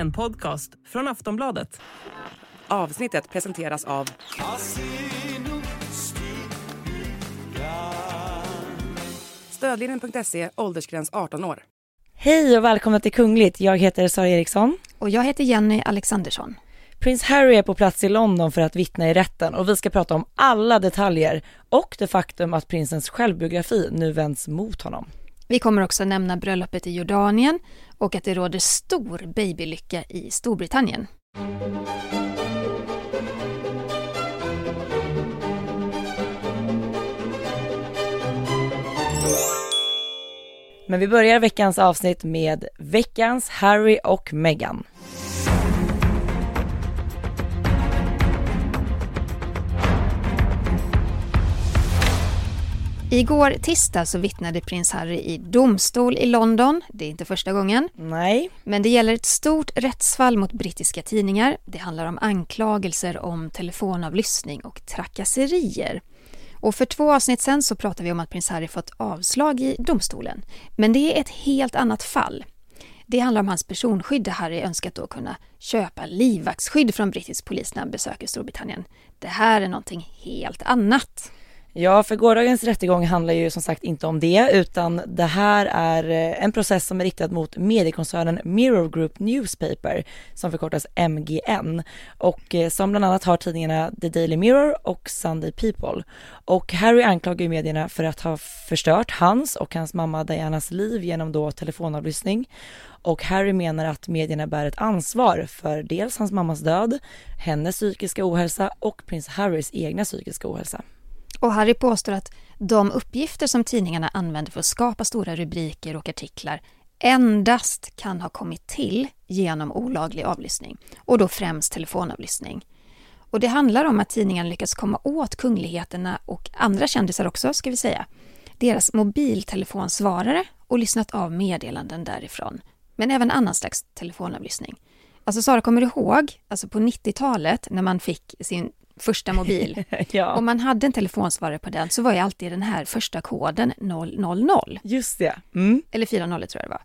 En podcast från Aftonbladet. Avsnittet presenteras av Stödlinjen.se, åldersgräns 18 år. Hej och välkomna till Kungligt. Jag heter Sara Eriksson. Och jag heter Jenny Alexandersson. Prins Harry är på plats i London för att vittna i rätten och vi ska prata om alla detaljer och det faktum att prinsens självbiografi nu vänds mot honom. Vi kommer också nämna bröllopet i Jordanien och att det råder stor babylycka i Storbritannien. Men vi börjar veckans avsnitt med veckans Harry och Meghan. Igår tisdag så vittnade prins Harry i domstol i London. Det är inte första gången. Nej. Men det gäller ett stort rättsfall mot brittiska tidningar. Det handlar om anklagelser om telefonavlyssning och trakasserier. Och för två avsnitt sen så pratade vi om att prins Harry fått avslag i domstolen. Men det är ett helt annat fall. Det handlar om hans personskydd där Harry önskat då kunna köpa livvaktsskydd från brittisk polis när han besöker Storbritannien. Det här är någonting helt annat. Ja, för gårdagens rättegång handlar ju som sagt inte om det, utan det här är eh, en process som är riktad mot mediekoncernen Mirror Group Newspaper, som förkortas MGN, och eh, som bland annat har tidningarna The Daily Mirror och Sunday People. Och Harry anklagar ju medierna för att ha förstört hans och hans mamma Dianas liv genom då telefonavlyssning. Och Harry menar att medierna bär ett ansvar för dels hans mammas död, hennes psykiska ohälsa och prins Harrys egna psykiska ohälsa. Och Harry påstår att de uppgifter som tidningarna använder för att skapa stora rubriker och artiklar endast kan ha kommit till genom olaglig avlyssning och då främst telefonavlyssning. Och det handlar om att tidningarna lyckats komma åt kungligheterna och andra kändisar också, ska vi säga, deras mobiltelefonsvarare och lyssnat av meddelanden därifrån. Men även annan slags telefonavlyssning. Alltså Sara, kommer du ihåg, alltså på 90-talet när man fick sin första mobil. ja. Om man hade en telefonsvarare på den så var ju alltid den här första koden 000. Just det. Mm. Eller 40 tror jag det var.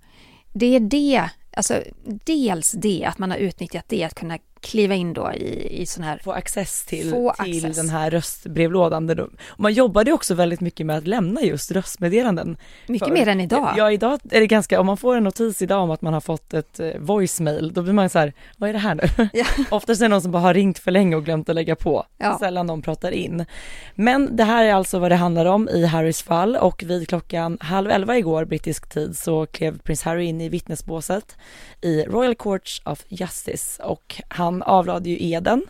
Det är det, alltså dels det att man har utnyttjat det att kunna kliva in då i, i sån här... Få access till, Få till access. den här röstbrevlådan. Och man jobbade också väldigt mycket med att lämna just röstmeddelanden. Mycket För- mer än idag. Ja, idag är det ganska, om man får en notis idag om att man har fått ett eh, voicemail, då blir man så här, vad är det här nu? Ja. Oftast är det någon som bara har ringt för länge och glömt att lägga på. Ja. Sällan någon pratar in. Men det här är alltså vad det handlar om i Harrys fall och vid klockan halv elva igår brittisk tid så klev prins Harry in i vittnesbåset i Royal Courts of Justice och han han avlade ju eden.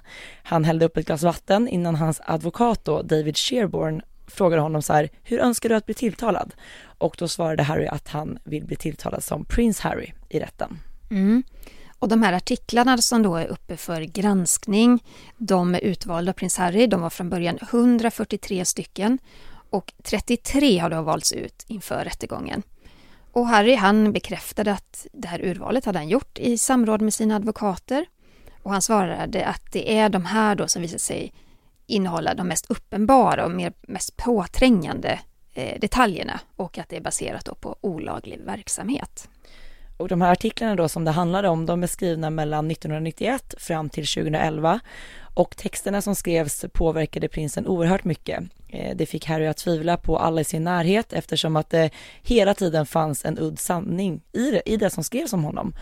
Han hällde upp ett glas vatten innan hans advokat då, David Sherborne frågade honom så här, hur önskar du att bli tilltalad? Och då svarade Harry att han vill bli tilltalad som prins Harry i rätten. Mm. Och de här artiklarna som då är uppe för granskning, de är utvalda av prins Harry. De var från början 143 stycken och 33 har då valts ut inför rättegången. Och Harry han bekräftade att det här urvalet hade han gjort i samråd med sina advokater. Och han svarade att det är de här då som visar sig innehålla de mest uppenbara och mer, mest påträngande eh, detaljerna och att det är baserat då på olaglig verksamhet. Och de här artiklarna då som det handlade om, de är skrivna mellan 1991 fram till 2011 och texterna som skrevs påverkade prinsen oerhört mycket. Eh, det fick Harry att tvivla på alla i sin närhet eftersom att det hela tiden fanns en udd sanning i det, i det som skrevs om honom.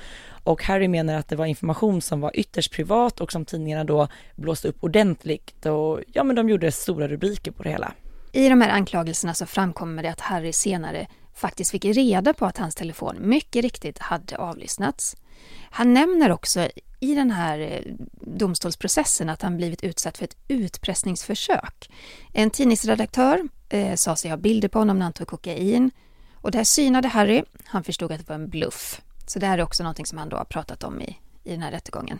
Och Harry menar att det var information som var ytterst privat och som tidningarna då blåste upp ordentligt och ja men de gjorde stora rubriker på det hela. I de här anklagelserna så framkommer det att Harry senare faktiskt fick reda på att hans telefon mycket riktigt hade avlyssnats. Han nämner också i den här eh, domstolsprocessen att han blivit utsatt för ett utpressningsförsök. En tidningsredaktör eh, sa sig ha bilder på honom när han tog kokain och det här synade Harry. Han förstod att det var en bluff. Så det här är också någonting som han då har pratat om i, i den här rättegången.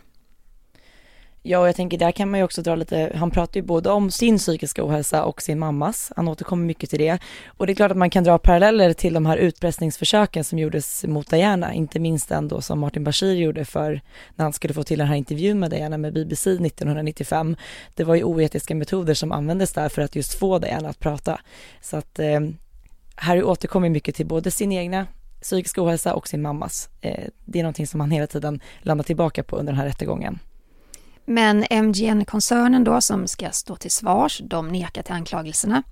Ja, och jag tänker där kan man ju också dra lite, han pratar ju både om sin psykiska ohälsa och sin mammas, han återkommer mycket till det. Och det är klart att man kan dra paralleller till de här utpressningsförsöken som gjordes mot Diana, inte minst den då som Martin Bashir gjorde för när han skulle få till den här intervjun med Diana med BBC 1995. Det var ju oetiska metoder som användes där för att just få Diana att prata. Så att eh, Harry återkommer mycket till både sin egna psykiska ohälsa och sin mammas. Eh, det är någonting som han hela tiden landar tillbaka på under den här rättegången. Men MGN-koncernen då som ska stå till svars, de nekar till anklagelserna.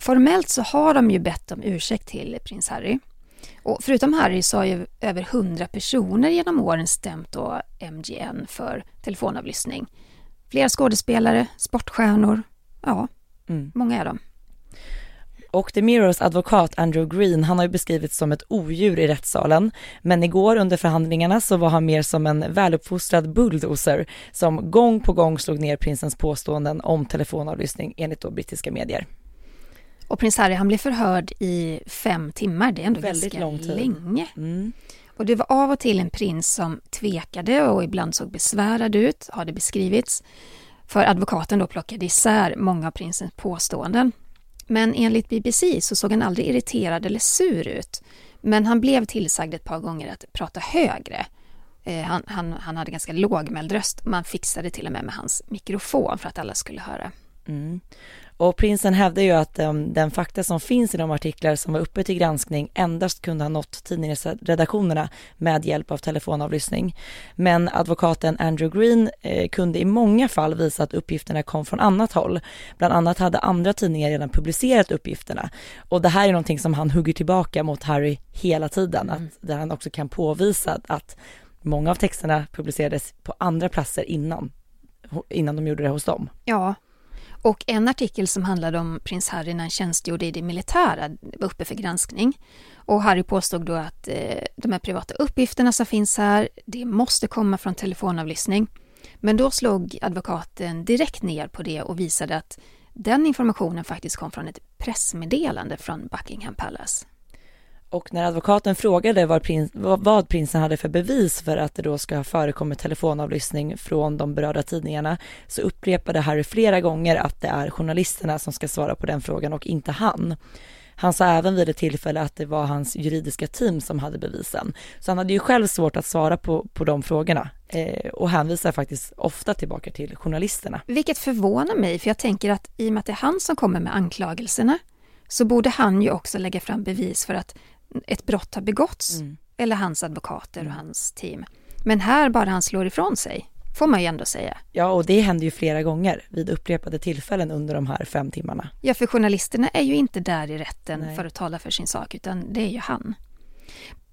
Formellt så har de ju bett om ursäkt till prins Harry. Och förutom Harry så har ju över hundra personer genom åren stämt då MGN för telefonavlyssning. Flera skådespelare, sportstjärnor, ja, mm. många är de. Och The Mirrors advokat Andrew Green, han har ju beskrivits som ett odjur i rättssalen. Men igår under förhandlingarna så var han mer som en väluppfostrad bulldozer som gång på gång slog ner prinsens påståenden om telefonavlyssning enligt då brittiska medier. Och prins Harry han blev förhörd i fem timmar, det är ändå Väldigt ganska lång tid. länge. Mm. Och det var av och till en prins som tvekade och ibland såg besvärad ut, har det beskrivits. För advokaten då plockade isär många av prinsens påståenden. Men enligt BBC så såg han aldrig irriterad eller sur ut. Men han blev tillsagd ett par gånger att prata högre. Eh, han, han, han hade ganska lågmäld röst. Man fixade till och med med hans mikrofon för att alla skulle höra. Mm. Och prinsen hävdar ju att um, den fakta som finns i de artiklar som var uppe till granskning endast kunde ha nått tidningsredaktionerna med hjälp av telefonavlyssning. Men advokaten Andrew Green eh, kunde i många fall visa att uppgifterna kom från annat håll. Bland annat hade andra tidningar redan publicerat uppgifterna. Och det här är någonting som han hugger tillbaka mot Harry hela tiden, mm. att, där han också kan påvisa att många av texterna publicerades på andra platser innan innan de gjorde det hos dem. Ja, och en artikel som handlade om prins Harry när han tjänstgjorde i det militära var uppe för granskning. Och Harry påstod då att eh, de här privata uppgifterna som finns här, det måste komma från telefonavlyssning. Men då slog advokaten direkt ner på det och visade att den informationen faktiskt kom från ett pressmeddelande från Buckingham Palace. Och när advokaten frågade vad, prins, vad, prinsen hade för bevis för att det då ska ha förekommit telefonavlyssning från de berörda tidningarna så upprepade Harry flera gånger att det är journalisterna som ska svara på den frågan och inte han. Han sa även vid ett tillfälle att det var hans juridiska team som hade bevisen. Så han hade ju själv svårt att svara på, på de frågorna eh, och hänvisar faktiskt ofta tillbaka till journalisterna. Vilket förvånar mig, för jag tänker att i och med att det är han som kommer med anklagelserna så borde han ju också lägga fram bevis för att ett brott har begåtts. Mm. Eller hans advokater och mm. hans team. Men här bara han slår ifrån sig, får man ju ändå säga. Ja, och det händer ju flera gånger vid upprepade tillfällen under de här fem timmarna. Ja, för journalisterna är ju inte där i rätten Nej. för att tala för sin sak, utan det är ju han.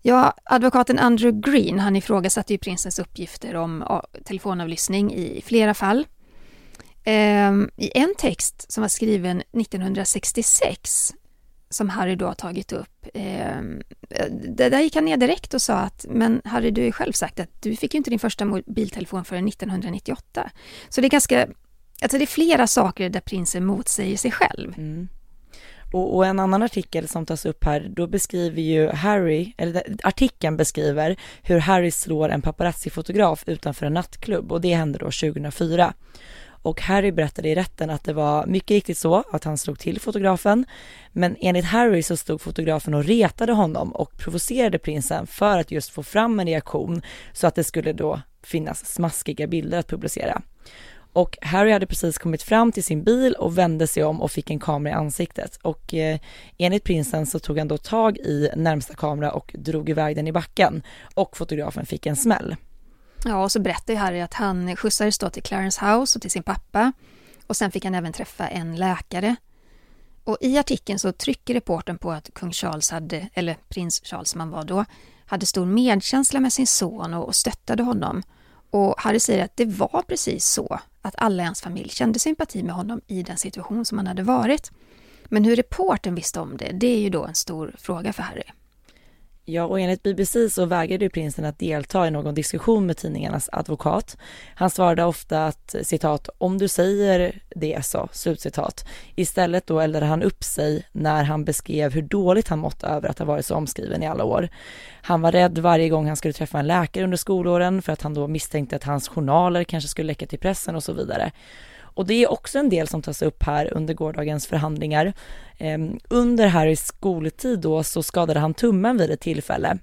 Ja, advokaten Andrew Green, han ifrågasatte ju prinsens uppgifter om telefonavlyssning i flera fall. Ehm, I en text som var skriven 1966 som Harry då har tagit upp. Eh, där gick han ner direkt och sa att men Harry, du har ju själv sagt att du fick ju inte din första mobiltelefon förrän 1998. Så det är ganska, alltså det är flera saker där prinsen motsäger sig själv. Mm. Och, och, en annan artikel som tas upp här, då beskriver ju Harry, eller artikeln beskriver hur Harry slår en paparazzi-fotograf utanför en nattklubb och det hände då 2004. Och Harry berättade i rätten att det var mycket riktigt så att han slog till fotografen. Men enligt Harry så stod fotografen och retade honom och provocerade prinsen för att just få fram en reaktion så att det skulle då finnas smaskiga bilder att publicera. Och Harry hade precis kommit fram till sin bil och vände sig om och fick en kamera i ansiktet. Och eh, enligt prinsen så tog han då tag i närmsta kamera och drog iväg den i backen. Och fotografen fick en smäll. Ja, och så berättar ju Harry att han skjutsades då till Clarence House och till sin pappa. Och sen fick han även träffa en läkare. Och i artikeln så trycker reporten på att kung Charles hade, eller prins Charles som han var då, hade stor medkänsla med sin son och stöttade honom. Och Harry säger att det var precis så, att alla i hans familj kände sympati med honom i den situation som han hade varit. Men hur reporten visste om det, det är ju då en stor fråga för Harry. Ja, och enligt BBC så vägrade ju prinsen att delta i någon diskussion med tidningarnas advokat. Han svarade ofta att citat, om du säger det så, slutcitat. Istället då eldade han upp sig när han beskrev hur dåligt han mått över att ha varit så omskriven i alla år. Han var rädd varje gång han skulle träffa en läkare under skolåren för att han då misstänkte att hans journaler kanske skulle läcka till pressen och så vidare. Och det är också en del som tas upp här under gårdagens förhandlingar. Ehm, under Harrys skoltid då så skadade han tummen vid ett tillfälle.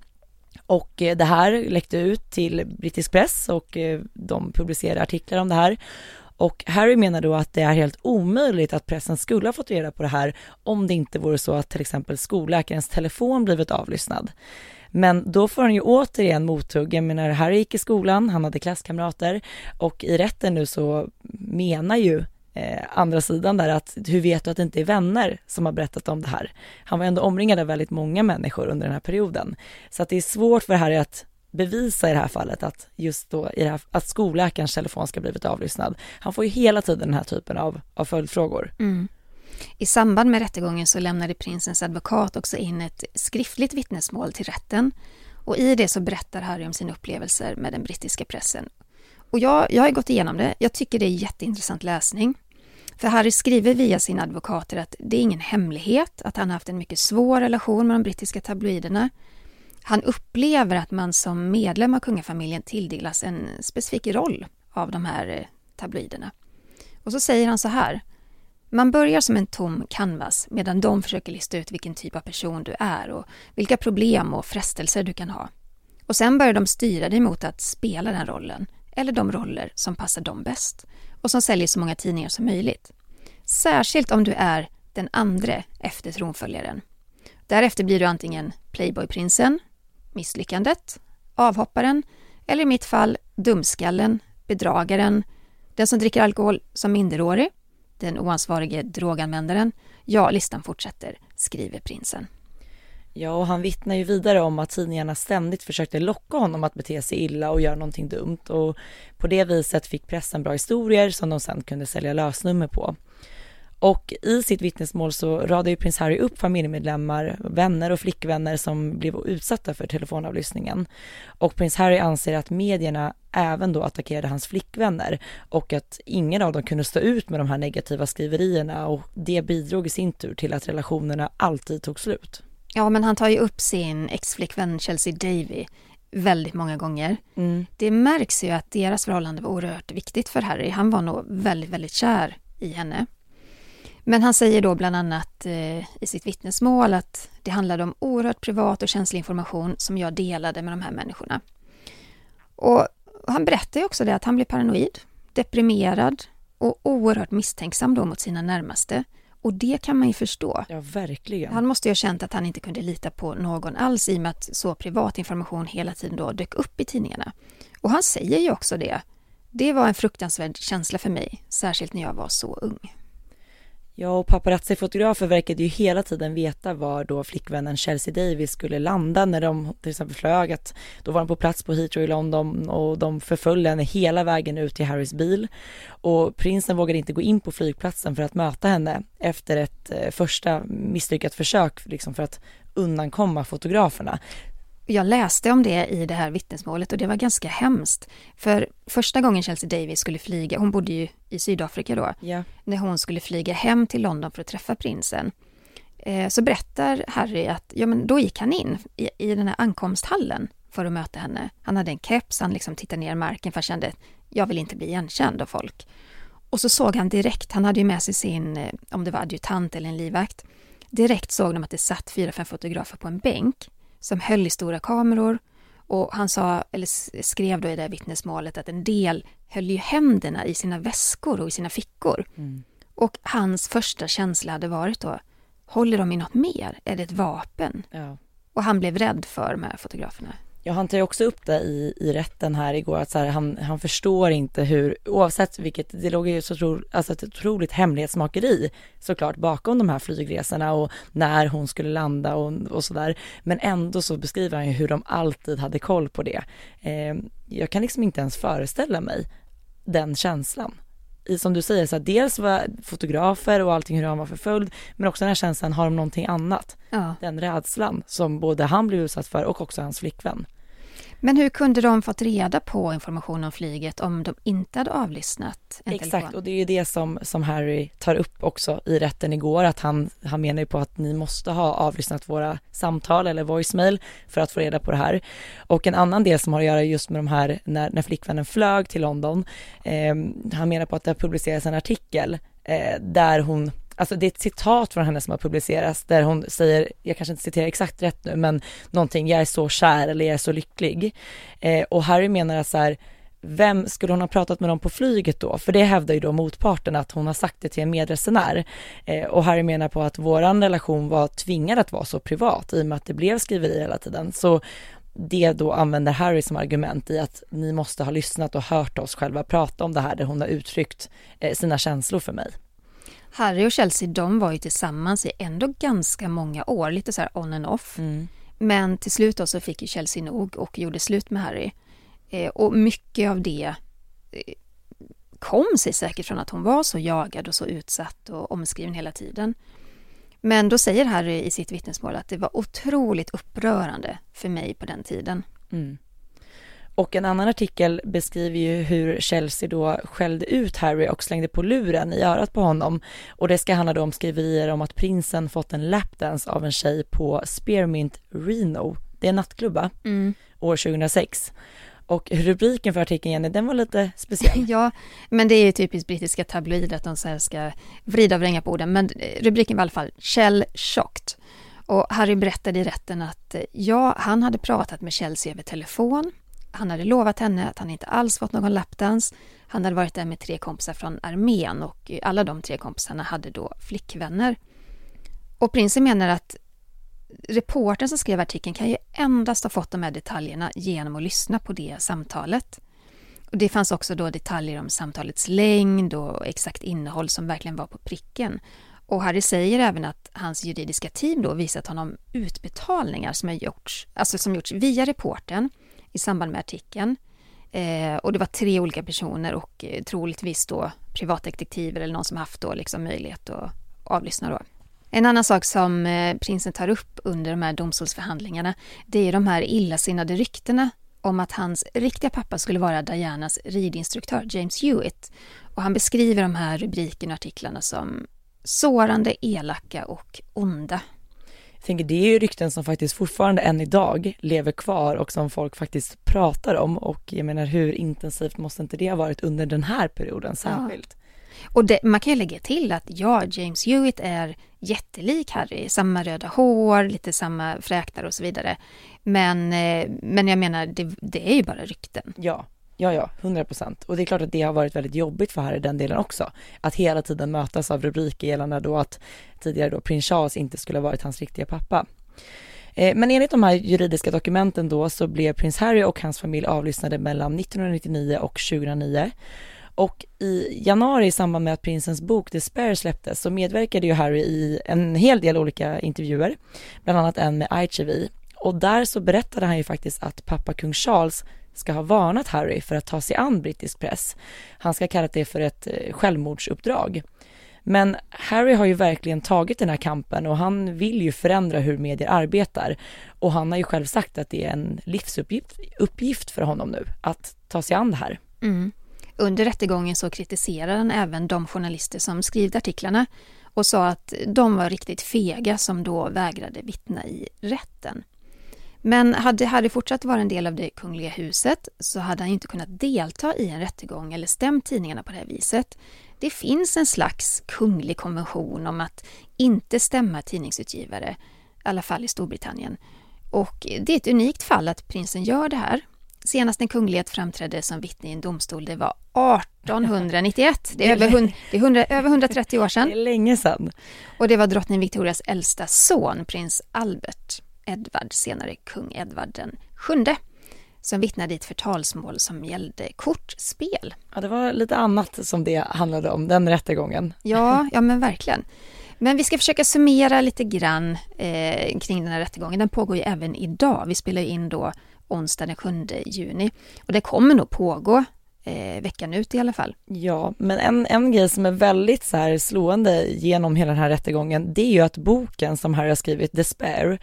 Och eh, det här läckte ut till brittisk press och eh, de publicerade artiklar om det här. Och Harry menar då att det är helt omöjligt att pressen skulle ha fått reda på det här om det inte vore så att till exempel skolläkarens telefon blivit avlyssnad. Men då får han ju återigen mothugg. Jag menar, Harry gick i skolan, han hade klasskamrater och i rätten nu så menar ju eh, andra sidan där att hur vet du att det inte är vänner som har berättat om det här? Han var ändå omringad av väldigt många människor under den här perioden. Så att det är svårt för Harry att bevisa i det här fallet att just då i det här, att skolläkarens telefon ska blivit avlyssnad. Han får ju hela tiden den här typen av, av följdfrågor. Mm. I samband med rättegången så lämnade prinsens advokat också in ett skriftligt vittnesmål till rätten och i det så berättar Harry om sina upplevelser med den brittiska pressen. Och jag, jag har gått igenom det. Jag tycker det är jätteintressant läsning. För Harry skriver via sina advokater att det är ingen hemlighet att han haft en mycket svår relation med de brittiska tabloiderna. Han upplever att man som medlem av kungafamiljen tilldelas en specifik roll av de här eh, tabloiderna. Och så säger han så här. Man börjar som en tom canvas medan de försöker lista ut vilken typ av person du är och vilka problem och frestelser du kan ha. Och sen börjar de styra dig mot att spela den rollen, eller de roller som passar dem bäst och som säljer så många tidningar som möjligt. Särskilt om du är den andre efter tronföljaren. Därefter blir du antingen Playboyprinsen, misslyckandet, avhopparen eller i mitt fall dumskallen, bedragaren, den som dricker alkohol som minderårig, den oansvarige droganvändaren. Ja, listan fortsätter, skriver prinsen. Ja, och han vittnar ju vidare om att tidningarna ständigt försökte locka honom att bete sig illa och göra någonting dumt och på det viset fick pressen bra historier som de sen kunde sälja lösnummer på. Och i sitt vittnesmål så radar ju prins Harry upp familjemedlemmar, vänner och flickvänner som blev utsatta för telefonavlyssningen. Och prins Harry anser att medierna även då attackerade hans flickvänner och att ingen av dem kunde stå ut med de här negativa skriverierna och det bidrog i sin tur till att relationerna alltid tog slut. Ja, men han tar ju upp sin exflickvän Chelsea Davy väldigt många gånger. Mm. Det märks ju att deras förhållande var oerhört viktigt för Harry. Han var nog väldigt, väldigt kär i henne. Men han säger då bland annat eh, i sitt vittnesmål att det handlade om oerhört privat och känslig information som jag delade med de här människorna. Och han berättar ju också det att han blev paranoid, deprimerad och oerhört misstänksam då mot sina närmaste. Och det kan man ju förstå. Ja, verkligen. Han måste ju ha känt att han inte kunde lita på någon alls i och med att så privat information hela tiden då dök upp i tidningarna. Och han säger ju också det. Det var en fruktansvärd känsla för mig, särskilt när jag var så ung. Ja, och paparazzi-fotografer verkade ju hela tiden veta var då flickvännen Chelsea Davis skulle landa när de till exempel flög. Att då var de på plats på Heathrow i London och de förföljde henne hela vägen ut till Harrys bil. Och prinsen vågade inte gå in på flygplatsen för att möta henne efter ett eh, första misslyckat försök liksom för att undankomma fotograferna. Jag läste om det i det här vittnesmålet och det var ganska hemskt. För första gången Chelsea Davis skulle flyga, hon bodde ju i Sydafrika då, yeah. när hon skulle flyga hem till London för att träffa prinsen, eh, så berättar Harry att ja, men då gick han in i, i den här ankomsthallen för att möta henne. Han hade en keps, han liksom tittade ner i marken för han kände jag vill inte bli igenkänd av folk. Och så såg han direkt, han hade ju med sig sin, eh, om det var adjutant eller en livvakt, direkt såg de att det satt fyra, fem fotografer på en bänk som höll i stora kameror och han sa, eller skrev då i det här vittnesmålet att en del höll ju händerna i sina väskor och i sina fickor. Mm. Och hans första känsla hade varit då, håller de i något mer? Är det ett vapen? Ja. Och han blev rädd för de här fotograferna. Ja, han tar ju också upp det i, i rätten här igår att så här, han, han förstår inte hur, oavsett vilket, det låg ju så tro, alltså ett otroligt hemlighetsmakeri såklart bakom de här flygresorna och när hon skulle landa och, och sådär. Men ändå så beskriver han ju hur de alltid hade koll på det. Eh, jag kan liksom inte ens föreställa mig den känslan i, som du säger, så här, dels var fotografer och allting hur han var förföljd, men också den här känslan, har de någonting annat? Ja. Den rädslan som både han blev utsatt för och också hans flickvän. Men hur kunde de fått reda på information om flyget om de inte hade avlyssnat en Exakt, telefon? och det är ju det som, som Harry tar upp också i rätten igår, att han, han menar ju på att ni måste ha avlyssnat våra samtal eller voicemail för att få reda på det här. Och en annan del som har att göra just med de här, när, när flickvännen flög till London, eh, han menar på att det har publicerats en artikel eh, där hon alltså det är ett citat från henne som har publicerats där hon säger, jag kanske inte citerar exakt rätt nu, men någonting, jag är så kär eller jag är så lycklig. Eh, och Harry menar att så här, vem skulle hon ha pratat med dem på flyget då? För det hävdar ju då motparten att hon har sagt det till en medresenär. Eh, och Harry menar på att våran relation var tvingad att vara så privat i och med att det blev skriveri hela tiden. Så det då använder Harry som argument i att ni måste ha lyssnat och hört oss själva prata om det här där hon har uttryckt eh, sina känslor för mig. Harry och Chelsea de var ju tillsammans i ändå ganska många år, lite så här on and off. Mm. Men till slut då så fick ju Chelsea nog och gjorde slut med Harry. Eh, och mycket av det eh, kom sig säkert från att hon var så jagad och så utsatt och omskriven hela tiden. Men då säger Harry i sitt vittnesmål att det var otroligt upprörande för mig på den tiden. Mm. Och en annan artikel beskriver ju hur Chelsea då skällde ut Harry och slängde på luren i örat på honom. Och det ska handla då om skriverier om att prinsen fått en lapdance av en tjej på Spearmint Reno. Det är en nattklubb va? Mm. År 2006. Och rubriken för artikeln Jenny, den var lite speciell. ja, men det är ju typiskt brittiska tabloider att de så ska vrida och vränga på orden. Men rubriken var i alla fall Shell Shocked. Och Harry berättade i rätten att ja, han hade pratat med Chelsea över telefon. Han hade lovat henne att han inte alls fått någon lapdance. Han hade varit där med tre kompisar från armén och alla de tre kompisarna hade då flickvänner. Och prinsen menar att reportern som skrev artikeln kan ju endast ha fått de här detaljerna genom att lyssna på det samtalet. Och det fanns också då detaljer om samtalets längd och exakt innehåll som verkligen var på pricken. Och Harry säger även att hans juridiska team då visat honom utbetalningar som, har gjorts, alltså som gjorts via reporten i samband med artikeln. Eh, och det var tre olika personer och eh, troligtvis då privatdetektiver eller någon som haft då liksom möjlighet att avlyssna då. En annan sak som eh, prinsen tar upp under de här domstolsförhandlingarna det är de här illasinnade ryktena om att hans riktiga pappa skulle vara Dianas ridinstruktör James Hewitt. Och han beskriver de här rubrikerna och artiklarna som sårande, elaka och onda. Jag tänker det är ju rykten som faktiskt fortfarande än idag lever kvar och som folk faktiskt pratar om och jag menar hur intensivt måste inte det ha varit under den här perioden särskilt? Ja. Och det, man kan ju lägga till att ja, James Hewitt är jättelik Harry, samma röda hår, lite samma fräknar och så vidare. Men, eh, men jag menar, det, det är ju bara rykten. Ja, Ja, ja, hundra procent. Och det är klart att det har varit väldigt jobbigt för Harry den delen också. Att hela tiden mötas av rubriker gällande då att tidigare då prins Charles inte skulle ha varit hans riktiga pappa. Eh, men enligt de här juridiska dokumenten då så blev prins Harry och hans familj avlyssnade mellan 1999 och 2009. Och i januari i samband med att prinsens bok The Spare släpptes så medverkade ju Harry i en hel del olika intervjuer, bland annat en med ITV. Och där så berättade han ju faktiskt att pappa kung Charles ska ha varnat Harry för att ta sig an brittisk press. Han ska ha kallat det för ett eh, självmordsuppdrag. Men Harry har ju verkligen tagit den här kampen och han vill ju förändra hur medier arbetar. Och han har ju själv sagt att det är en livsuppgift uppgift för honom nu att ta sig an det här. Mm. Under rättegången så kritiserade han även de journalister som skrivit artiklarna och sa att de var riktigt fega som då vägrade vittna i rätten. Men hade Harry fortsatt vara en del av det kungliga huset så hade han inte kunnat delta i en rättegång eller stämt tidningarna på det här viset. Det finns en slags kunglig konvention om att inte stämma tidningsutgivare, i alla fall i Storbritannien. Och det är ett unikt fall att prinsen gör det här Senast en kunglighet framträdde som vittne i en domstol, det var 1891. Det är, över, det är 100, över 130 år sedan. Det är länge sedan. Och det var drottning Victorias äldsta son, prins Albert Edvard, senare kung Edvard den sjunde, som vittnade i ett förtalsmål som gällde kortspel. Ja, det var lite annat som det handlade om, den rättegången. Ja, ja men verkligen. Men vi ska försöka summera lite grann eh, kring den här rättegången. Den pågår ju även idag. Vi spelar in då onsdag den 7 juni. Och det kommer nog pågå eh, veckan ut i alla fall. Ja, men en, en grej som är väldigt så här slående genom hela den här rättegången, det är ju att boken som Harry har skrivit, Despair,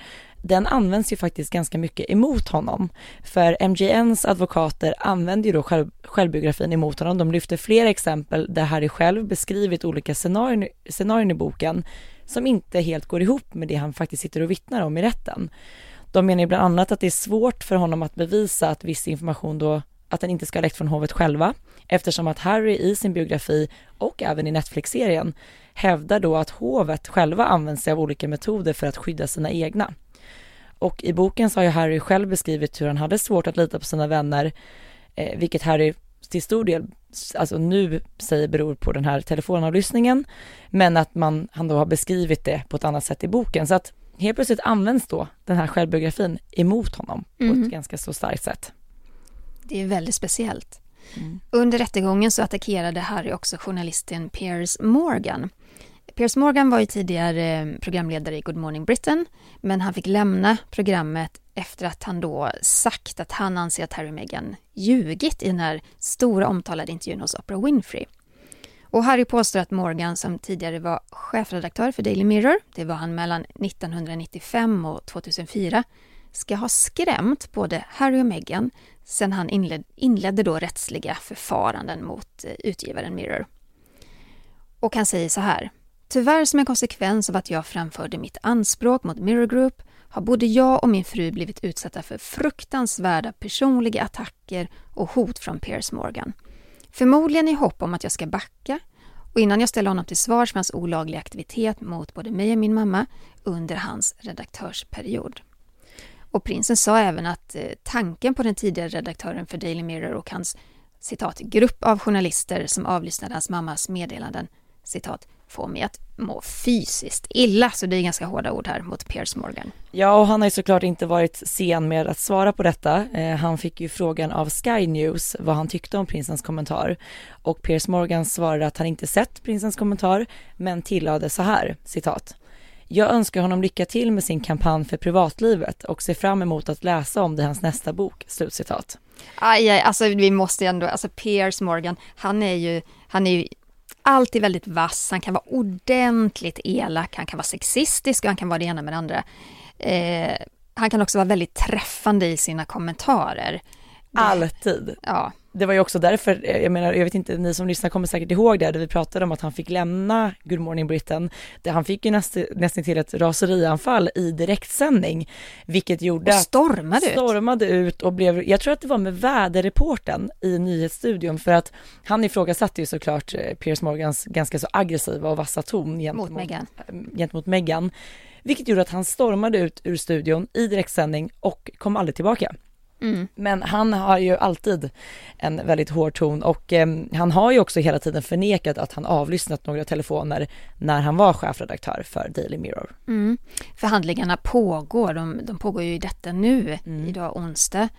den används ju faktiskt ganska mycket emot honom. För MGNs advokater använder ju då själv, självbiografin emot honom. De lyfter flera exempel där Harry själv beskrivit olika scenarion, scenarion i boken som inte helt går ihop med det han faktiskt sitter och vittnar om i rätten. De menar ju bland annat att det är svårt för honom att bevisa att viss information då, att den inte ska ha läckt från hovet själva, eftersom att Harry i sin biografi och även i Netflix-serien hävdar då att hovet själva använder sig av olika metoder för att skydda sina egna. Och i boken så har ju Harry själv beskrivit hur han hade svårt att lita på sina vänner, eh, vilket Harry till stor del, alltså nu säger beror på den här telefonavlyssningen, men att man, han då har beskrivit det på ett annat sätt i boken. Så att helt plötsligt används då den här självbiografin emot honom på Mhm. ett ganska så starkt sätt. Det är väldigt speciellt. Mm. Under rättegången så attackerade Harry också journalisten Piers Morgan. Piers Morgan var ju tidigare eh, programledare i Good Morning Britain, men han fick lämna programmet efter att han då sagt att han anser att Harry och Meghan ljugit i den här stora omtalade intervjun hos Oprah Winfrey. Och Harry påstår att Morgan, som tidigare var chefredaktör för Daily Mirror, det var han mellan 1995 och 2004, ska ha skrämt både Harry och Meghan sen han inled, inledde då rättsliga förfaranden mot eh, utgivaren Mirror. Och han säger så här. Tyvärr som en konsekvens av att jag framförde mitt anspråk mot Mirror Group har både jag och min fru blivit utsatta för fruktansvärda personliga attacker och hot från Piers Morgan. Förmodligen i hopp om att jag ska backa och innan jag ställer honom till svars för hans olagliga aktivitet mot både mig och min mamma under hans redaktörsperiod. Och prinsen sa även att eh, tanken på den tidigare redaktören för Daily Mirror och hans citat, grupp av journalister som avlyssnade hans mammas meddelanden, citat, får mig att må fysiskt illa. Så det är ganska hårda ord här mot Piers Morgan. Ja, och han har ju såklart inte varit sen med att svara på detta. Eh, han fick ju frågan av Sky News vad han tyckte om prinsens kommentar och Piers Morgan svarade att han inte sett prinsens kommentar men tillade så här, citat. Jag önskar honom lycka till med sin kampanj för privatlivet och ser fram emot att läsa om det i hans nästa bok, slutcitat. Aj, aj, alltså vi måste ju ändå, alltså Piers Morgan, han är ju, han är ju alltid väldigt vass, han kan vara ordentligt elak, han kan vara sexistisk och han kan vara det ena med det andra. Eh, han kan också vara väldigt träffande i sina kommentarer. Alltid. Ja, Det var ju också därför, eh, jag menar, jag vet inte, ni som lyssnar kommer säkert ihåg det, där vi pratade om att han fick lämna Good Morning Britain. Det, han fick ju näst, nästan till ett raserianfall i direktsändning, vilket gjorde och att stormade ut. stormade ut och blev, jag tror att det var med väderreporten i nyhetsstudion för att han ifrågasatte ju såklart eh, Piers Morgans ganska så aggressiva och vassa ton gentemot, Mot Meghan. eh, gentemot Meghan. Vilket gjorde att han stormade ut ur studion i direktsändning och kom aldrig tillbaka. Mm. Men han har ju alltid en väldigt hård ton och eh, han har ju också hela tiden förnekat att han avlyssnat några telefoner när han var chefredaktör för Daily Mirror. Mm. Förhandlingarna pågår, de, de pågår ju i detta nu, Mm. idag onsdag.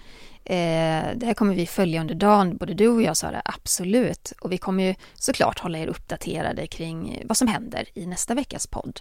Eh, det här kommer vi följa under dagen, både du och jag Sara, absolut. Och vi kommer ju såklart hålla er uppdaterade kring vad som händer i nästa veckas podd.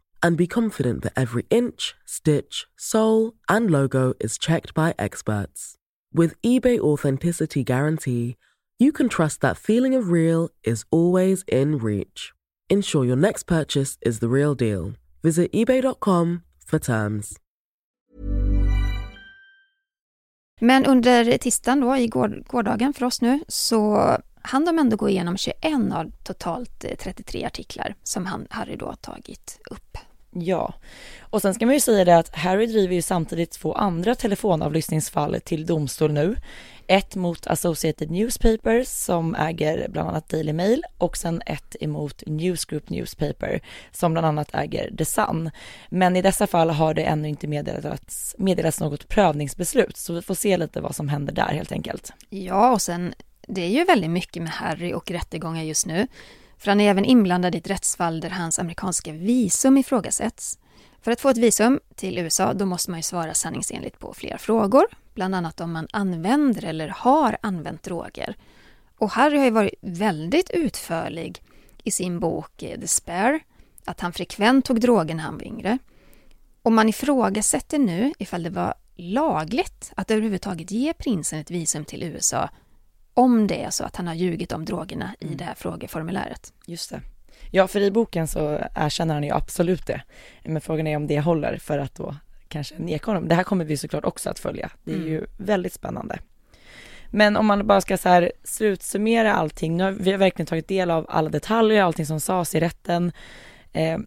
and be confident that every inch, stitch, sole, and logo is checked by experts. With eBay Authenticity Guarantee, you can trust that feeling of real is always in reach. Ensure your next purchase is the real deal. Visit eBay.com for terms. Men under tisdagen då, i går, gårdagen för oss nu, så hann de ändå gå igenom 21 av totalt eh, 33 artiklar som han, Harry då har tagit upp. Ja, och sen ska man ju säga det att Harry driver ju samtidigt två andra telefonavlyssningsfall till domstol nu. Ett mot Associated Newspapers som äger bland annat Daily Mail och sen ett emot Newsgroup Newspaper som bland annat äger The Sun. Men i dessa fall har det ännu inte meddelats, meddelats något prövningsbeslut så vi får se lite vad som händer där helt enkelt. Ja, och sen det är ju väldigt mycket med Harry och rättegångar just nu. För han är även inblandad i ett rättsfall där hans amerikanska visum ifrågasätts. För att få ett visum till USA då måste man ju svara sanningsenligt på flera frågor. Bland annat om man använder eller har använt droger. Och Harry har ju varit väldigt utförlig i sin bok eh, The Spare. Att han frekvent tog droger när han var yngre. Och man ifrågasätter nu ifall det var lagligt att överhuvudtaget ge prinsen ett visum till USA om det är så att han har ljugit om drogerna i det här frågeformuläret. Just det. Ja, för i boken så erkänner han ju absolut det. Men frågan är om det håller för att då kanske neka honom. Det här kommer vi såklart också att följa. Det är Mm. ju väldigt spännande. Men om man bara ska så här slutsummera allting, nu har vi har verkligen tagit del av alla detaljer, allting som sades i rätten. Eh,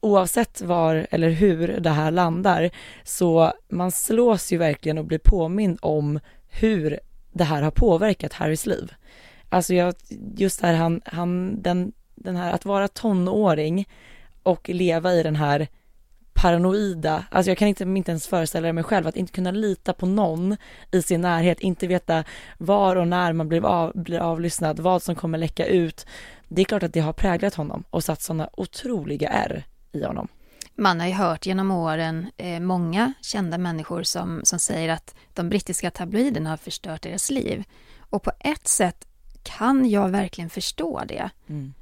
oavsett var eller hur det här landar, så man slås ju verkligen och blir påmind om hur det här har påverkat Harrys liv. Alltså jag, just det här, han, han, den, den här att vara tonåring och leva i den här paranoida, alltså jag kan inte, inte ens föreställa mig själv att inte kunna lita på någon i sin närhet, inte veta var och när man blir, av, blir avlyssnad, vad som kommer läcka ut. Det är klart att det har präglat honom och satt sådana otroliga ärr i honom. Man har ju hört genom åren eh, många kända människor som, som säger att de brittiska tabloiderna har förstört deras liv. Och på ett sätt kan jag verkligen förstå det. Mm.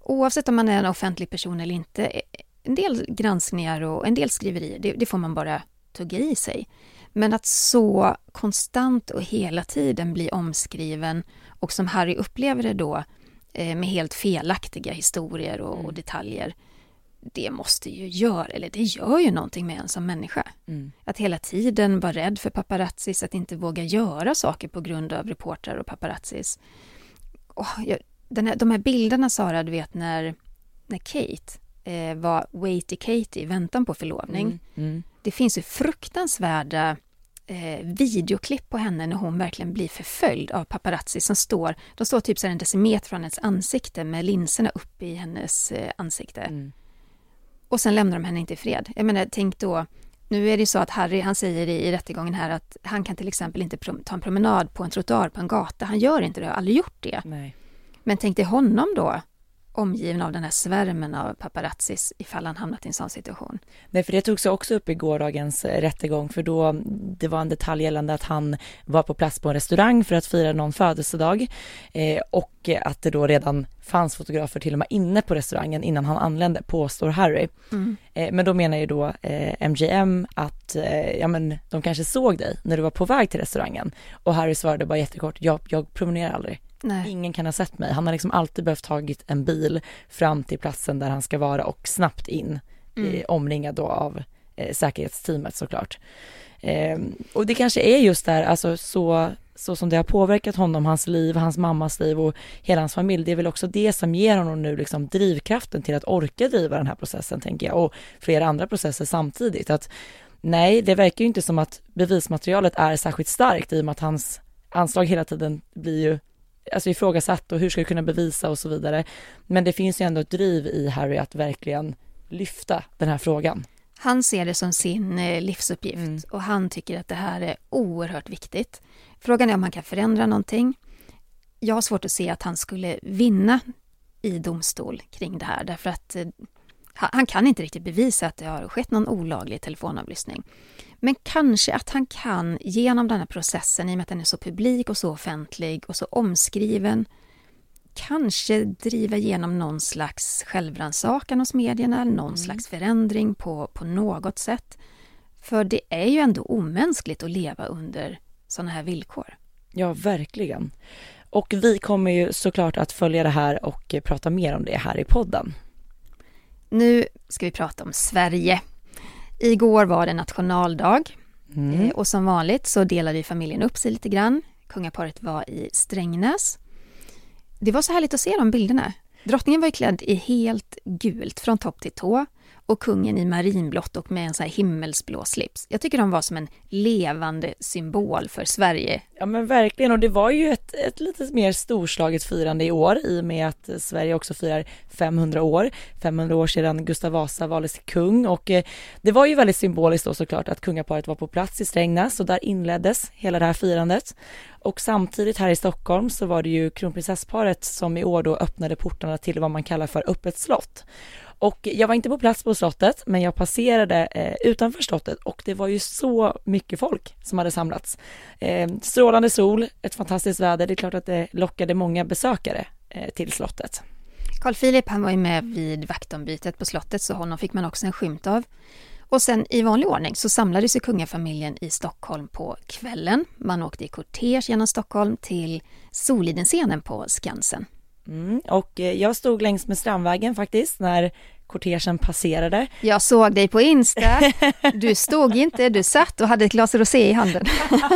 Oavsett om man är en offentlig person eller inte, eh, en del granskningar och en del skriverier, det, det får man bara tugga i sig. Men att så konstant och hela tiden bli omskriven och som Harry upplever det då eh, med helt felaktiga historier och, och detaljer, det måste ju göra, eller det gör ju någonting med en som människa. Mm. Att hela tiden vara rädd för paparazzis, att inte våga göra saker på grund av reportrar och paparazzis. Åh, jag, här, de här bilderna Sara, du vet när, när Kate eh, var waity Kate i väntan på förlovning. Mm. Mm. Det finns ju fruktansvärda eh, videoklipp på henne när hon verkligen blir förföljd av paparazzi som står, de står typ så en decimeter från hennes ansikte med linserna uppe i hennes eh, ansikte. Mm. Och sen lämnar de henne inte i fred. Jag menar, tänk då, nu är det så att Harry, han säger i, i rättegången här att han kan till exempel inte ta en promenad på en trottoar på en gata. Han gör inte det, har aldrig gjort det. Nej. Men tänk dig honom då, omgiven av den här svärmen av paparazzis ifall han hamnat i en sån situation. Nej, för det togs också upp i gårdagens eh, rättegång, för då det var en detalj gällande att han var på plats på en restaurang för att fira någon födelsedag eh, och att det då redan fanns fotografer till och med inne på restaurangen innan han anlände, påstår Harry. Eh, men då menar ju då eh, MGM att eh, ja, men de kanske såg dig när du var på väg till restaurangen och Harry svarade bara jättekort, jag, jag promenerar aldrig. Nej. Ingen kan ha sett mig. Han har liksom alltid behövt tagit en bil fram till platsen där han ska vara och snabbt in, eh, omringad då av eh, säkerhetsteamet såklart. Eh, och det kanske är just där, alltså så, så som det har påverkat honom, hans liv, hans mammas liv och hela hans familj. Det är väl också det som ger honom nu liksom drivkraften till att orka driva den här processen, tänker jag, och flera andra processer samtidigt. Att nej, det verkar ju inte som att bevismaterialet är särskilt starkt i och med att hans anslag hela tiden blir ju alltså ifrågasatt och hur ska du kunna bevisa och så vidare. Men det finns ju ändå ett driv i Harry att verkligen lyfta den här frågan. Han ser det som sin eh, livsuppgift Mm. och han tycker att det här är oerhört viktigt. Frågan är om han kan förändra någonting. Jag har svårt att se att han skulle vinna i domstol kring det här därför att eh, han han kan inte riktigt bevisa att det har skett någon olaglig telefonavlyssning. Men kanske att han kan genom den här processen, i och med att den är så publik och så offentlig och så omskriven, kanske driva igenom någon slags självrannsakan hos medierna, någon slags förändring på, på något sätt. För det är ju ändå omänskligt att leva under sådana här villkor. Ja, verkligen. Och vi kommer ju såklart att följa det här och prata mer om det här i podden. Nu ska vi prata om Sverige. Igår var det nationaldag Mm. eh, och som vanligt så delade familjen upp sig lite grann. Kungaparet var i Strängnäs. Det var så härligt att se de bilderna. Drottningen var ju klädd i helt gult från topp till tå och kungen i marinblått och med en så här himmelsblå slips. Jag tycker de var som en levande symbol för Sverige. Ja men verkligen och det var ju ett, ett lite mer storslaget firande i år i och med att Sverige också firar 500 år. 500 år sedan Gustav Vasa valdes till kung och eh, det var ju väldigt symboliskt då såklart att kungaparet var på plats i Strängnäs och där inleddes hela det här firandet. Och samtidigt här i Stockholm så var det ju kronprinsessparet som i år då öppnade portarna till vad man kallar för öppet slott. Och jag var inte på plats på slottet, men jag passerade eh, utanför slottet och det var ju så mycket folk som hade samlats. Eh, strålande sol, ett fantastiskt väder. Det är klart att det lockade många besökare eh, till slottet. Carl Philip han var ju med vid vaktombytet på slottet så honom fick man också en skymt av. Och sen i vanlig ordning så samlades ju kungafamiljen i Stockholm på kvällen. Man åkte i kortege genom Stockholm till Solidenscenen på Skansen. Mm, och eh, jag stod längs med Strandvägen faktiskt när kortegen passerade. Jag såg dig på Insta. Du stod inte, du satt och hade ett glas rosé i handen.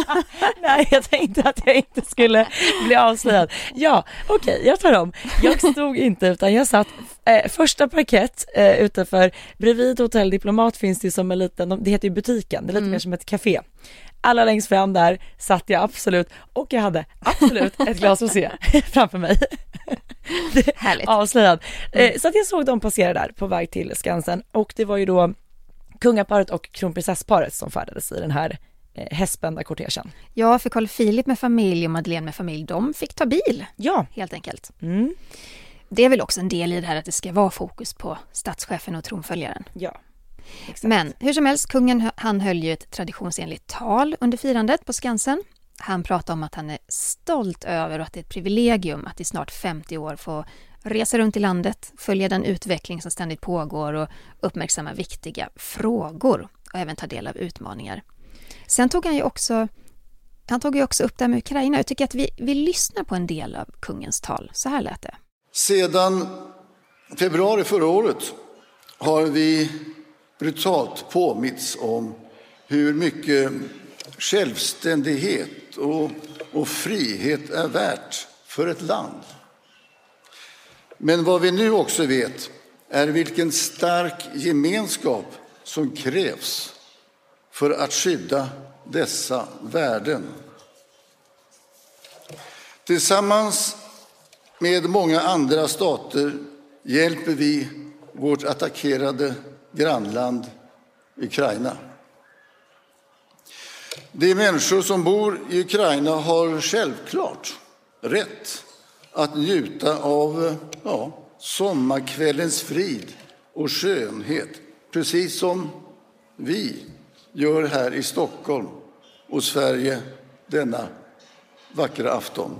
Nej, jag tänkte att jag inte skulle bli avslöjad. Ja, okej, okay, jag tar om. Jag stod inte utan jag satt eh, första parkett eh, utanför, bredvid Hotell Diplomat finns det som en liten, det heter ju butiken, det är lite mm. mer som ett café. Alla längst fram där satt jag absolut och jag hade absolut ett glas rosé framför mig. Härligt. Avslöjad. Mm. Så att jag såg dem passera där på väg till Skansen och det var ju då kungaparet och kronprinsessparet som färdades i den här eh, hästspända kortegen. Ja, för Carl Philip med familj och Madeleine med familj, de fick ta bil. Ja. Helt enkelt. Mm. Det är väl också en del i det här att det ska vara fokus på statschefen och tronföljaren. Ja. Exakt. Men hur som helst, kungen han höll ju ett traditionsenligt tal under firandet på Skansen. Han pratade om att han är stolt över och att det är ett privilegium att i snart 50 år få resa runt i landet, följa den utveckling som ständigt pågår och uppmärksamma viktiga frågor och även ta del av utmaningar. Sen tog han ju också han tog ju också upp det här med Ukraina. Jag tycker att vi, vi lyssnar på en del av kungens tal. Så här lät det. Sedan februari förra året har vi brutalt påmitts om hur mycket självständighet och, och frihet är värt för ett land. Men vad vi nu också vet är vilken stark gemenskap som krävs för att skydda dessa värden. Tillsammans med många andra stater hjälper vi vårt attackerade grannland Ukraina. De människor som bor i Ukraina har självklart rätt att njuta av ja, sommarkvällens frid och skönhet precis som vi gör här i Stockholm och Sverige denna vackra afton.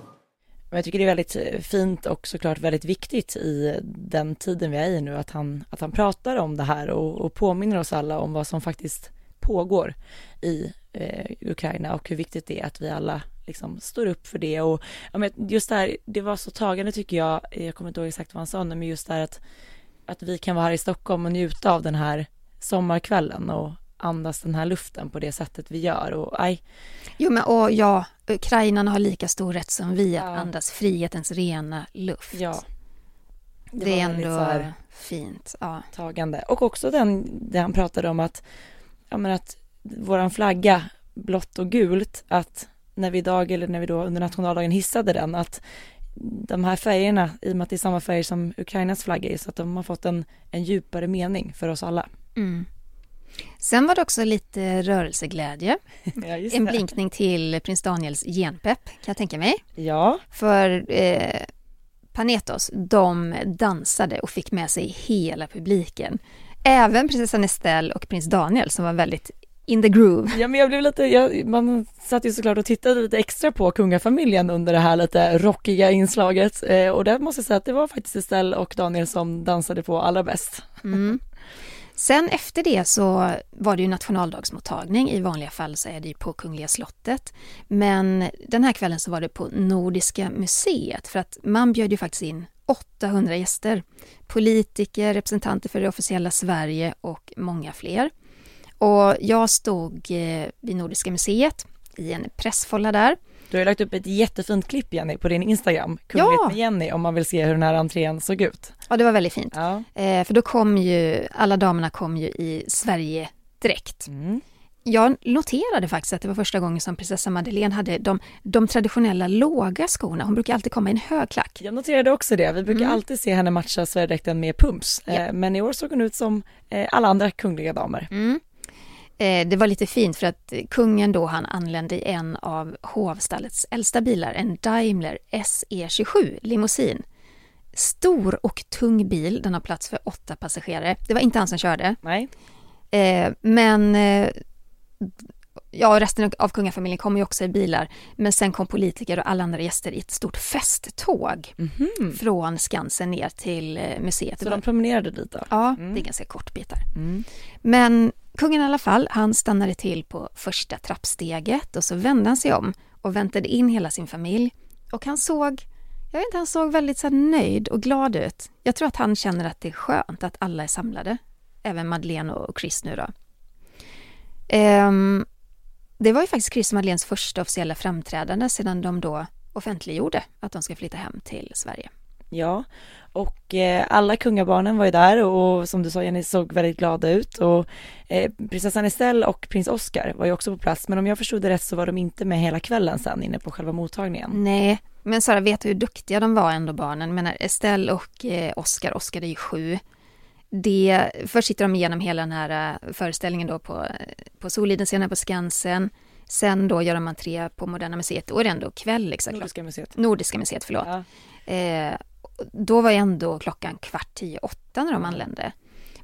Jag tycker det är väldigt eh, fint och såklart väldigt viktigt i den tiden vi är i nu att han, att han pratar om det här och, och påminner oss alla om vad som faktiskt pågår i eh, Ukraina och hur viktigt det är att vi alla liksom står upp för det. Och ja, men just det här, det var så tagande tycker jag, jag kommer inte ihåg exakt vad han sa nu, men just det här att, att vi kan vara här i Stockholm och njuta av den här sommarkvällen och andas den här luften på det sättet vi gör och aj. Jo men och ja, ukrainarna har lika stor rätt som vi att ja. andas frihetens rena luft. Ja. Det, det är ändå fint. Ja. Tagande. Och också den, det han pratade om att, ja men att våran flagga, blått och gult, att när vi idag, eller när vi då under nationaldagen hissade den, att de här färgerna, i och med att det är samma färger som Ukrainas flagga är, så att de har fått en, en djupare mening för oss alla. Mm. Sen var det också lite rörelseglädje. Ja, en blinkning till prins Daniels genpepp, kan jag tänka mig. Ja. För eh, Panetos, de dansade och fick med sig hela publiken. Även prinsessan Estelle och prins Daniel som var väldigt in the groove. Ja men jag blev lite, jag, man satt ju såklart och tittade lite extra på kungafamiljen under det här lite rockiga inslaget eh, och där måste jag säga att det var faktiskt Estelle och Daniel som dansade på allra bäst. Mm. Sen efter det så var det ju nationaldagsmottagning. I vanliga fall så är det ju på Kungliga slottet. Men den här kvällen så var det på Nordiska museet för att man bjöd ju faktiskt in 800 gäster. Politiker, representanter för det officiella Sverige och många fler. Och jag stod eh, vid Nordiska museet i en pressfolla där. Du har lagt upp ett jättefint klipp Jenny på din Instagram, Kungligt ja. med Jenny, om man vill se hur den här entrén såg ut. Ja, det var väldigt fint. Ja. Eh, för då kom ju, alla damerna kom ju i Sverigedräkt. Mm. Jag noterade faktiskt att det var första gången som prinsessa Madeleine hade de, de traditionella låga skorna. Hon brukar alltid komma i en hög klack. Jag noterade också det. Vi brukar mm. alltid se henne matcha Sverigedräkten med pumps. Ja. Eh, men i år såg hon ut som eh, alla andra kungliga damer. Mm. Eh, det var lite fint för att kungen då han anlände i en av hovstallets äldsta bilar, en Daimler SE27 limousin. Stor och tung bil, den har plats för åtta passagerare. Det var inte han som körde. Nej. Eh, men eh, ja, resten av kungafamiljen kom ju också i bilar. Men sen kom politiker och alla andra gäster i ett stort festtåg mm -hmm. från Skansen ner till museet. Så de promenerade dit då? Ja, mm. det är ganska kort bitar. Mm. Men Kungen i alla fall, han stannade till på första trappsteget och så vände han sig om och väntade in hela sin familj. Och han såg Jag vet inte, han såg väldigt så nöjd och glad ut. Jag tror att han känner att det är skönt att alla är samlade. Även Madeleine och Chris nu då. Ehm, det var ju faktiskt Chris och Madeleines första officiella framträdande sedan de då offentliggjorde att de ska flytta hem till Sverige. Ja, och eh, alla kungabarnen var ju där och som du sa Jenny såg väldigt glada ut och eh, prinsessan Estelle och prins Oscar var ju också på plats men om jag förstod det rätt så var de inte med hela kvällen sen inne på själva mottagningen. Nej, men Sara vet hur duktiga de var ändå barnen. Men Estelle och eh, Oscar, Oscar är ju sju. Det, först sitter de igenom hela den här eh, föreställningen då på, på Soliden scenen på Skansen. Sen då gör de entré på Moderna Museet, då är det ändå kväll liksom. Nordiska museet. Nordiska museet, förlåt. Ja. Eh, då var ju ändå klockan kvart tio, åtta när de anlände.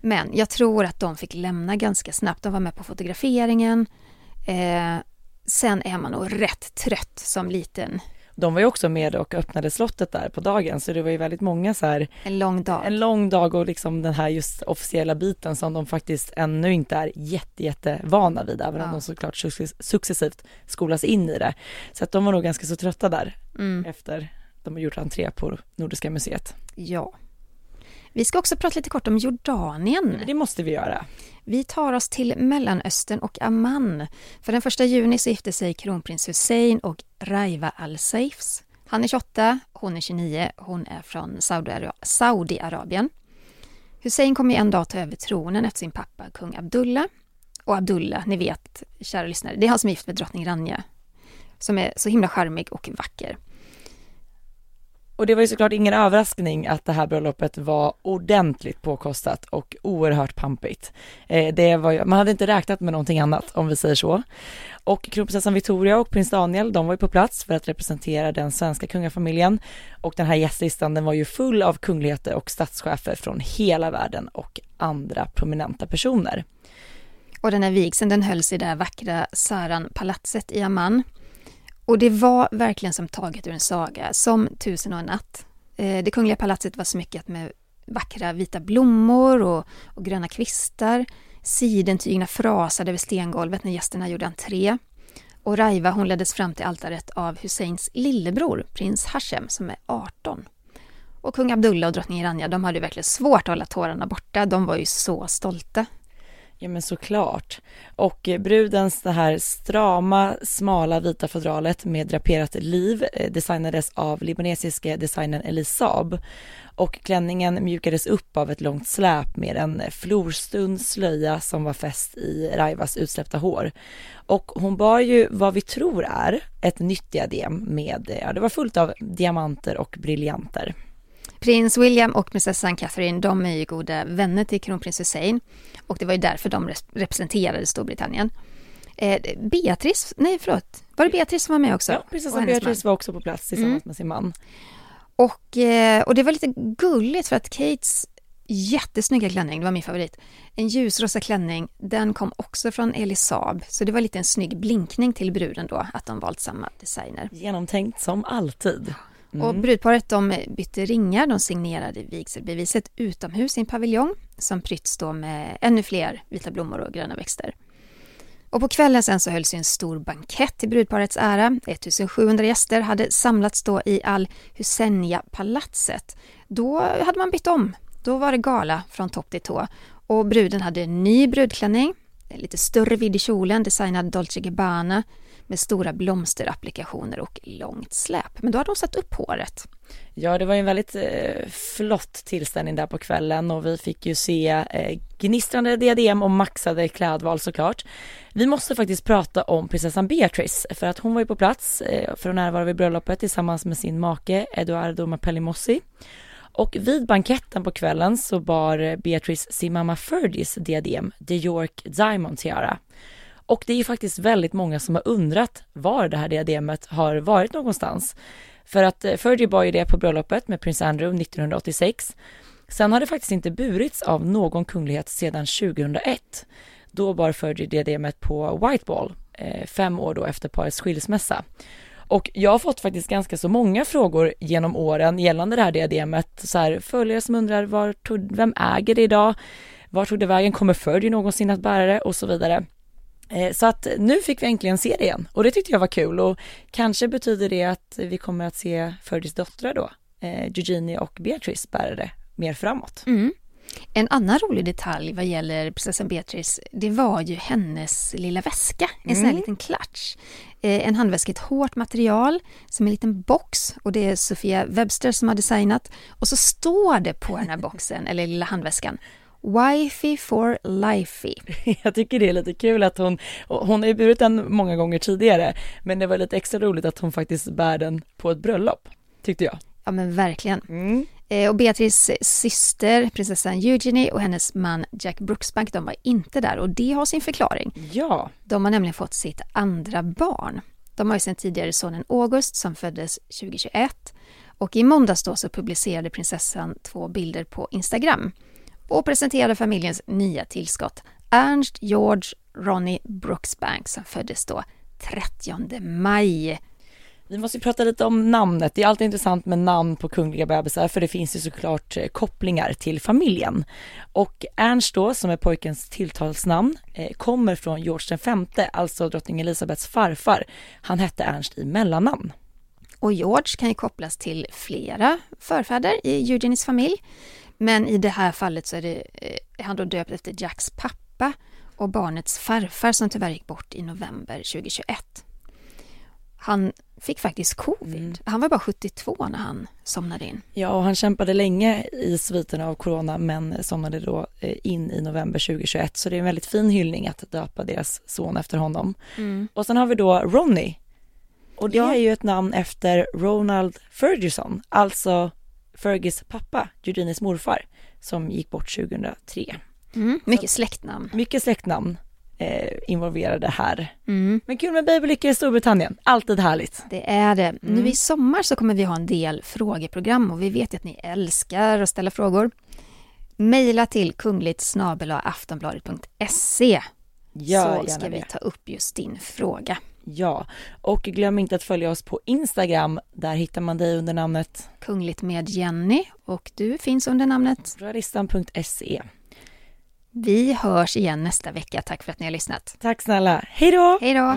Men jag tror att de fick lämna ganska snabbt. De var med på fotograferingen. Eh, sen är man nog rätt trött som liten. De var ju också med och öppnade slottet där på dagen så det var ju väldigt många så här En lång dag. en lång dag och liksom den här just officiella biten som de faktiskt ännu inte är jätte, jätte vana vid även om Ja. de såklart success- successivt skolas in i det. Så att de var nog ganska så trötta där Mm, efter de har gjort entré på Nordiska museet. ja. Vi ska också prata lite kort om Jordanien. Det måste vi göra. Vi tar oss till Mellanöstern och Amman. För den första juni så gifte sig kronprins Hussein och Raiva al-Saifs. Han är 28, hon är 29, hon är från Saudiara- Saudiarabien. Hussein kommer en dag ta över tronen efter sin pappa kung Abdullah. Och Abdullah, ni vet, kära lyssnare, det är han som är gift med drottning Rania. Som är så himla charmig och vacker. Och det var ju såklart ingen överraskning att det här bröllopet var ordentligt påkostat och oerhört pampigt. Eh, det var ju, man hade inte räknat med någonting annat om vi säger så. Och kronprinsessan Victoria och prins Daniel, de var ju på plats för att representera den svenska kungafamiljen. Och den här gästlistan, den var ju full av kungligheter och statschefer från hela världen och andra prominenta personer. Och den här vigseln den hölls i det här vackra Saran-palatset i Amman. Och det var verkligen som taget ur en saga, som Tusen och en natt. Eh, det kungliga palatset var smyckat med vackra vita blommor och, och gröna kvistar. Sidentygna frasade över stengolvet när gästerna gjorde entré. Och Raiva hon leddes fram till altaret av Husseins lillebror, prins Hashem, som är 18. Och kung Abdullah och drottning Rania, de hade verkligen svårt att hålla tårarna borta. De var ju så stolta. Ja men såklart. Och eh, brudens det här strama, smala vita fodralet med draperat liv eh, designades av libanesiske designern Elise Saab. Och klänningen mjukades upp av ett långt släp med en florstund slöja som var fäst i Raivas utsläppta hår. Och hon bar ju vad vi tror är ett nytt diadem med, eh, ja det var fullt av diamanter och briljanter. Prins William och prinsessan Catherine, de är ju goda vänner till kronprins Hussein. Och det var ju därför de res- representerade Storbritannien. Eh, Beatrice, nej förlåt, var det Beatrice som var med också? Ja, prinsessan Beatrice var också på plats tillsammans Mm. med sin man. Och, eh, och det var lite gulligt för att Kates jättesnygga klänning, det var min favorit, en ljusrosa klänning, den kom också från Elisab. Så det var lite en snygg blinkning till bruden då, att de valt samma designer. Genomtänkt som alltid. Och brudparet de bytte ringar, de signerade vigselbeviset utomhus i en paviljong som prytts då med ännu fler vita blommor och gröna växter. Och på kvällen sen så hölls en stor bankett till brudparets ära. 1700 gäster hade samlats då i Al Hussein-palatset. Då hade man bytt om. Då var det gala från topp till tå. Och bruden hade en ny brudklänning, en lite större vidd i kjolen, designad Dolce Gabbana med stora blomsterapplikationer och långt släp. Men då hade hon satt upp håret. Ja, det var ju en väldigt eh, flott tillställning där på kvällen och vi fick ju se eh, gnistrande diadem och maxade klädval såklart. Vi måste faktiskt prata om prinsessan Beatrice för att hon var ju på plats eh, för att närvara vid bröllopet tillsammans med sin make Eduardo Mapelli Mossi. Och vid banketten på kvällen så bar Beatrice sin mamma Ferdies diadem, The York Diamond Tiara. Och det är ju faktiskt väldigt många som har undrat var det här diademet har varit någonstans. För att eh, Fergie bar ju det på bröllopet med prins Andrew 1986. Sen har det faktiskt inte burits av någon kunglighet sedan 2001. Då bar Fergie diademet på Whiteball, eh, fem år då efter parets skilsmässa. Och jag har fått faktiskt ganska så många frågor genom åren gällande det här diademet. Så här, följare som undrar var tog, vem äger det idag? Var tog det vägen? Kommer Fergie någonsin att bära det? Och så vidare. Eh, Så att nu fick vi äntligen se det igen och det tyckte jag var kul och kanske betyder det att vi kommer att se Ferdis döttrar då, eh, Eugenie och Beatrice bära det mer framåt. Mm. En annan rolig detalj vad gäller prinsessan Beatrice, det var ju hennes lilla väska, en sån här Mm. liten klatsch. Eh, en handväska i ett hårt material, som en liten box och det är Sofia Webster som har designat. Och så står det på den här boxen, eller lilla handväskan, Wifey for lifey. Jag tycker det är lite kul att hon, hon har ju burit den många gånger tidigare, men det var lite extra roligt att hon faktiskt bär den på ett bröllop, tyckte jag. Ja men verkligen. Mm. Eh, och Beatrice syster, prinsessan Eugenie och hennes man Jack Brooksbank, de var inte där och det har sin förklaring. Ja, De har nämligen fått sitt andra barn. De har ju sedan tidigare sonen August som föddes 2021 och i måndags då så publicerade prinsessan två bilder på Instagram och presenterade familjens nya tillskott Ernst George Ronnie Brooksbank som föddes då 30 maj. vi måste prata lite om namnet. Det är alltid intressant med namn på kungliga bebisar för det finns ju såklart eh, kopplingar till familjen. Och Ernst då, som är pojkens tilltalsnamn, eh, kommer från George V, alltså drottning Elisabeths farfar. Han hette Ernst i mellannamn. Och George kan ju kopplas till flera förfäder i Eugenies familj. Men i det här fallet så är, det, eh, är han då döpt efter Jacks pappa och barnets farfar som tyvärr gick bort i november 2021. Han fick faktiskt covid. Han var bara 72 när han somnade in. Ja, och han kämpade länge i sviterna av corona men somnade då eh, in i november 2021. Så det är en väldigt fin hyllning att döpa deras son efter honom. Och sen har vi då Ronnie. Och det Ja. är ju ett namn efter Ronald Ferguson, alltså Fergis pappa, Eugenies morfar, som gick bort 2003. Mm. Mycket släktnamn. Mycket släktnamn eh, involverade här. Mm. Men kul med babylyckor i Storbritannien, alltid härligt. Det är det. Nu i sommar så kommer vi ha en del frågeprogram och vi vet ju att ni älskar att ställa frågor. Mejla till kungligt aftonbladet.se Gör så ska vi ta upp just din fråga. Ja, och glöm inte att följa oss på Instagram. Där hittar man dig under namnet Kungligt med Jenny och du finns under namnet. royalistan.se. Vi hörs igen nästa vecka. Tack för att ni har lyssnat. Tack snälla, hej då! Hej då!